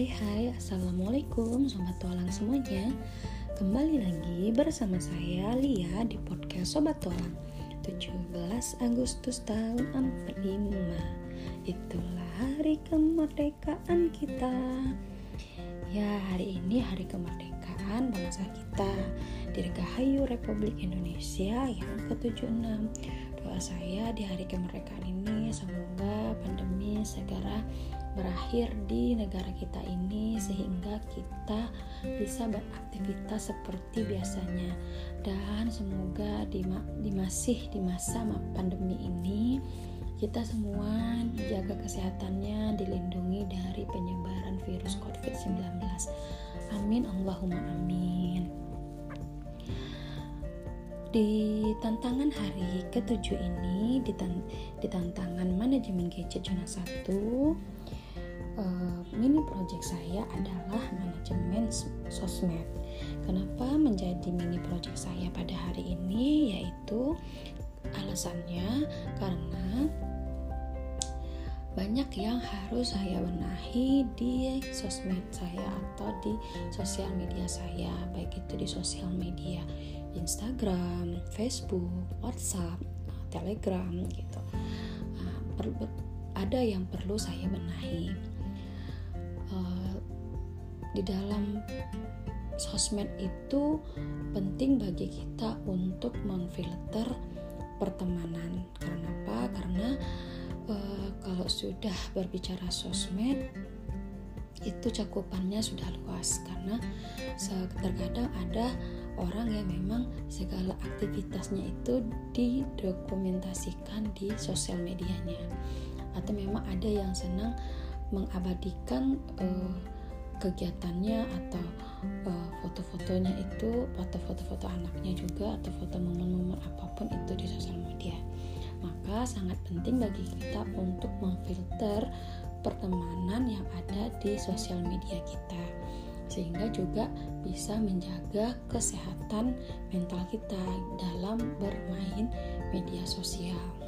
Hai hai, Assalamualaikum. Sobat Tualang semuanya. Kembali lagi bersama saya Lia di podcast Sobat Tualang. 17 Agustus tahun 45 Itulah hari kemerdekaan kita. Ya hari ini hari kemerdekaan bangsa kita. Dirgahayu Republik Indonesia yang ke-76 Doa saya di hari kemerdekaan ini semoga pandemi segera berakhir di negara kita ini sehingga kita bisa beraktivitas seperti biasanya. Dan semoga di, di masih di masa pandemi ini kita semua jaga kesehatannya dilindungi dari penyebaran virus COVID-19 amin Allahumma amin. Di tantangan hari ketujuh ini di, tantangan manajemen gadget zona 1 uh, mini project saya adalah manajemen sosmed. Kenapa menjadi mini project saya pada hari ini? Yaitu alasannya karena banyak yang harus saya benahi di sosmed saya atau di sosial media saya, baik itu di sosial media Instagram, Facebook, WhatsApp, Telegram gitu. Nah, ada yang perlu saya benahi uh, di dalam sosmed itu penting bagi kita untuk memfilter pertemanan. Karena apa? Karena uh, kalau sudah berbicara sosmed itu cakupannya sudah luas karena terkadang ada orang yang memang segala aktivitasnya itu didokumentasikan di sosial medianya atau memang ada yang senang mengabadikan uh, kegiatannya atau uh, foto-fotonya itu atau foto-foto anaknya juga atau foto momen-momen apa pun itu di sosial media maka sangat penting bagi kita untuk memfilter pertemanan yang ada di sosial media kita sehingga juga bisa menjaga kesehatan mental kita dalam bermain media sosial.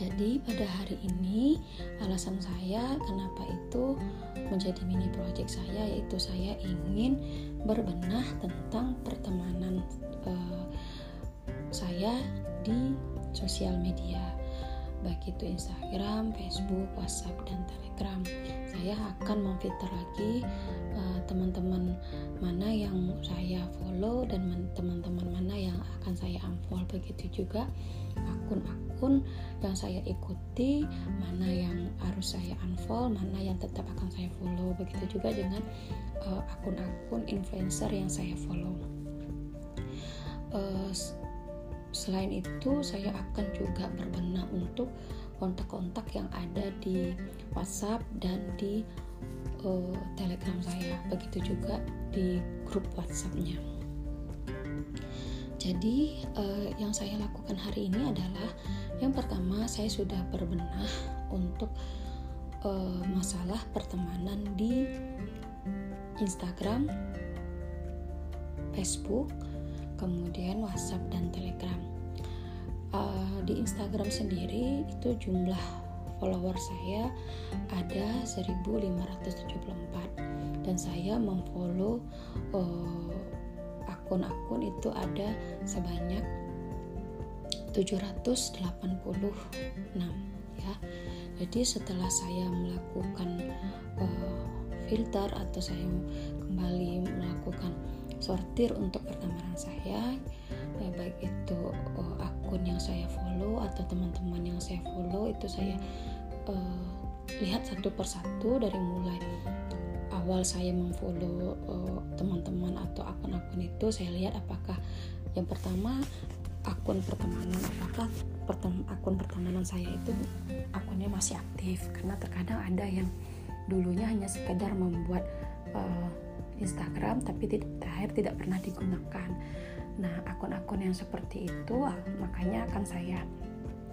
Jadi pada hari ini alasan saya kenapa itu menjadi mini project saya yaitu saya ingin berbenah tentang pertemanan uh, saya di sosial media baik itu Instagram, Facebook, WhatsApp dan Telegram. Saya akan memfilter lagi eh, teman-teman uh, mana yang saya follow dan teman-teman mana yang akan saya unfollow. Begitu juga akun-akun yang saya ikuti, mana yang harus saya unfollow, mana yang tetap akan saya follow. Begitu juga dengan uh, akun-akun influencer yang saya follow. Uh, selain itu saya akan juga berbenah untuk kontak-kontak yang ada di WhatsApp dan di uh, Telegram saya. Begitu juga di grup WhatsAppnya. Jadi uh, yang saya lakukan hari ini adalah yang pertama saya sudah berbenah untuk uh, masalah pertemanan di Instagram, Facebook, kemudian WhatsApp dan Telegram. Uh, di Instagram sendiri itu jumlah follower saya ada 1574 dan saya memfollow uh, akun-akun itu ada sebanyak 786 ya. Jadi setelah saya melakukan uh, filter atau saya kembali melakukan sortir untuk pertemanan saya ya baik itu uh, akun yang saya follow atau teman-teman yang saya follow itu saya uh, lihat satu persatu dari mulai awal saya memfollow uh, teman-teman atau akun-akun itu saya lihat apakah yang pertama akun pertemanan apakah pertem akun pertemanan saya itu akunnya masih aktif. Karena terkadang ada yang dulunya hanya sekedar membuat uh, Instagram tapi terakhir tidak pernah digunakan. Nah, akun-akun yang seperti itu ah, makanya akan saya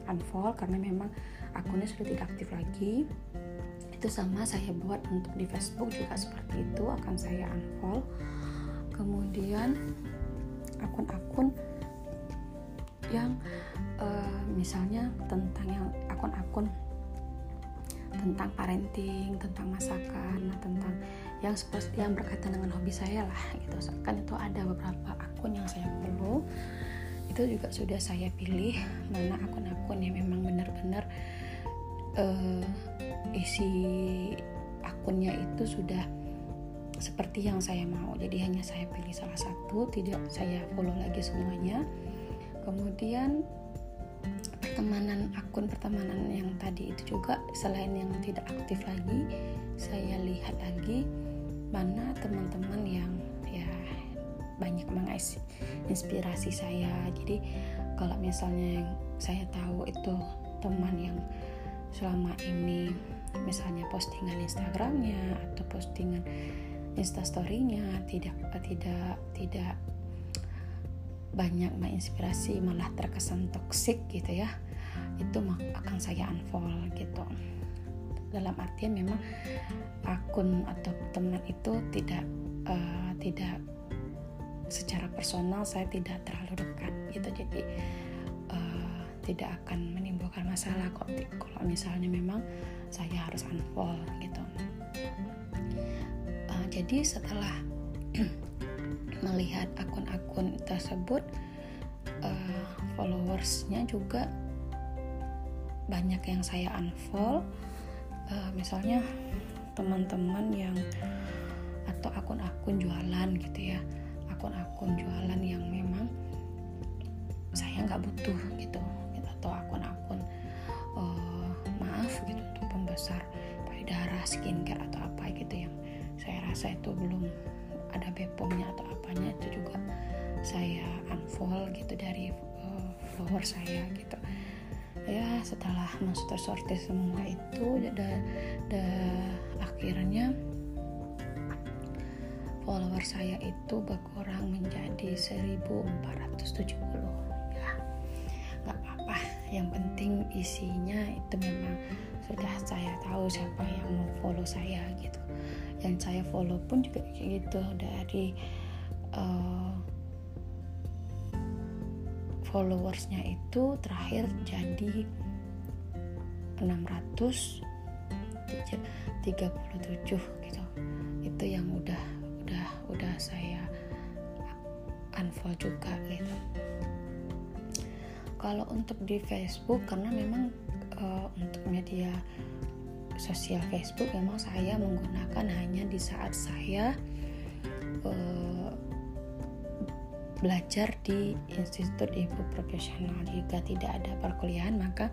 unfollow karena memang akunnya sudah tidak aktif lagi. Itu sama saya buat untuk di Facebook juga seperti itu akan saya unfollow. Kemudian akun-akun yang uh, misalnya tentang yang akun-akun tentang parenting tentang masakan nah, tentang yang seperti yang berkaitan dengan hobi saya lah gitu. Kan itu ada beberapa akun yang saya follow. Itu juga sudah saya pilih mana akun-akun yang memang benar-benar uh, isi akunnya itu sudah seperti yang saya mau. Jadi hanya saya pilih salah satu tidak saya follow lagi semuanya. Kemudian pertemanan akun pertemanan yang tadi itu juga selain yang tidak aktif lagi saya lihat lagi mana teman-teman yang ya banyak menginspirasi saya. Jadi kalau misalnya yang saya tahu itu teman yang selama ini misalnya postingan Instagramnya atau postingan instastorynya tidak tidak tidak banyak menginspirasi malah terkesan toksik gitu ya itu akan saya unfollow gitu. Dalam artian memang akun atau teman itu tidak uh, tidak secara personal saya tidak terlalu dekat gitu jadi uh, tidak akan menimbulkan masalah kok. Kalau misalnya memang saya harus unfollow gitu. Uh, jadi setelah melihat akun-akun tersebut uh, followersnya juga banyak yang saya unfollow. Uh, misalnya teman-teman yang atau akun-akun jualan gitu ya akun-akun jualan yang memang saya nggak butuh gitu, atau akun-akun uh, maaf gitu untuk pembesar payudara skincare atau apa gitu yang saya rasa itu belum ada bepomnya atau apanya itu juga saya unfollow gitu dari uh, follower saya gitu. Ya setelah masuk tersortir semua itu da, da, akhirnya follower saya itu berkurang menjadi 1470 ya nggak apa-apa yang penting isinya itu memang sudah saya tahu siapa yang mau follow saya gitu. Yang saya follow pun juga kayak gitu dari uh, followersnya itu terakhir jadi 637 gitu. Itu yang udah udah udah saya unfollow juga gitu kalau untuk di Facebook karena memang uh, untuk media sosial Facebook memang saya menggunakan hanya di saat saya uh, belajar di Institut Ibu Profesional. Jika tidak ada perkuliahan maka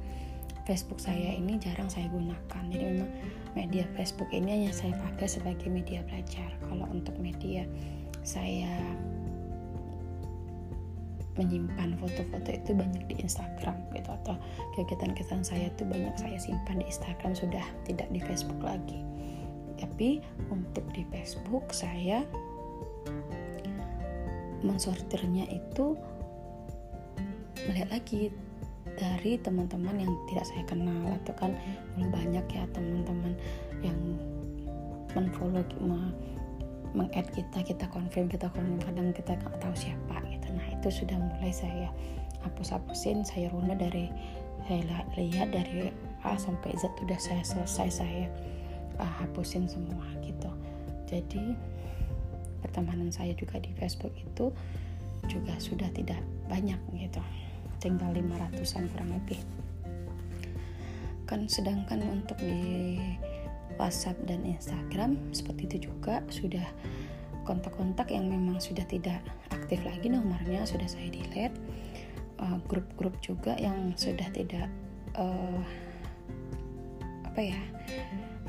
Facebook saya ini jarang saya gunakan. Jadi memang media Facebook ini hanya saya pakai sebagai media belajar. Kalau untuk media saya menyimpan foto-foto itu banyak di Instagram gitu atau kegiatan-kegiatan saya itu banyak saya simpan di Instagram sudah tidak di Facebook lagi. Tapi untuk di Facebook saya mensortirnya itu melihat lagi dari teman-teman yang tidak saya kenal atau kan dulu banyak ya teman-teman yang menfollow meng-add kita kita confirm kita confirm. Kadang kita nggak tahu siapa gitu. Nah itu sudah mulai saya hapus-hapusin saya runda dari saya lihat dari A sampai Z sudah saya selesai saya uh, hapusin semua gitu. Jadi pertemanan saya juga di Facebook itu juga sudah tidak banyak gitu. Tinggal 500an kurang lebih. Kan sedangkan untuk di WhatsApp dan Instagram seperti itu juga sudah kontak-kontak yang memang sudah tidak aktif lagi nomornya sudah saya delete. Uh, grup-grup juga yang sudah tidak uh, apa ya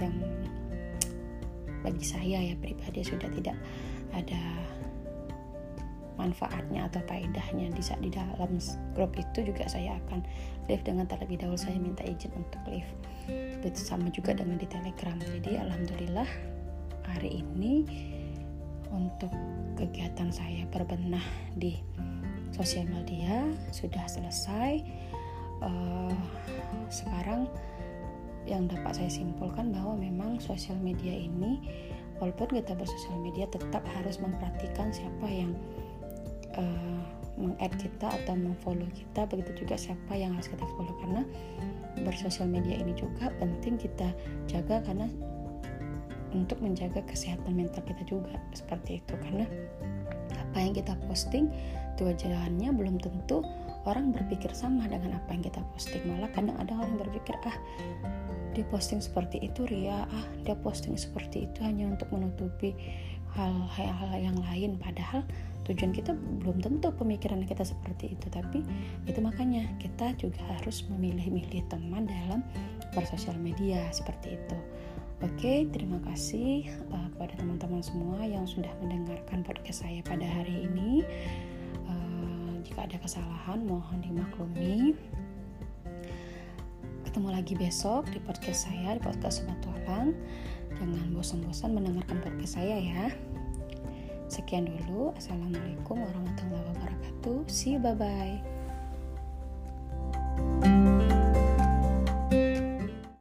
yang bagi saya ya pribadi sudah tidak ada manfaatnya atau faedahnya di saat di dalam grup itu juga saya akan live dengan terlebih dahulu. Saya minta izin untuk live. Itu sama juga dengan di telegram. Jadi alhamdulillah hari ini untuk kegiatan saya berbenah di sosial media sudah selesai. Uh, sekarang yang dapat saya simpulkan bahwa memang sosial media ini walaupun kita bersosial media tetap harus memperhatikan siapa yang uh, meng-add kita atau memfollow kita begitu juga siapa yang harus kita follow. Karena bersosial media ini juga penting kita jaga karena untuk menjaga kesehatan mental kita juga seperti itu. Karena apa yang kita posting tujuannya belum tentu orang berpikir sama dengan apa yang kita posting. Malah kadang ada orang berpikir ah dia posting seperti itu ria. Ah dia posting seperti itu hanya untuk menutupi hal-hal yang lain. Padahal tujuan kita belum tentu pemikiran kita seperti itu. Tapi itu makanya kita juga harus memilih-milih teman dalam bersosial media seperti itu. Oke terima kasih uh, kepada teman-teman semua yang sudah mendengarkan podcast saya pada hari ini. Uh, jika ada kesalahan mohon dimaklumi. Ketemu lagi besok di podcast saya di podcast Sobat Tualang jangan bosan-bosan mendengarkan podcast saya ya Sekian dulu. Assalamualaikum warahmatullahi wabarakatuh. See you, bye-bye.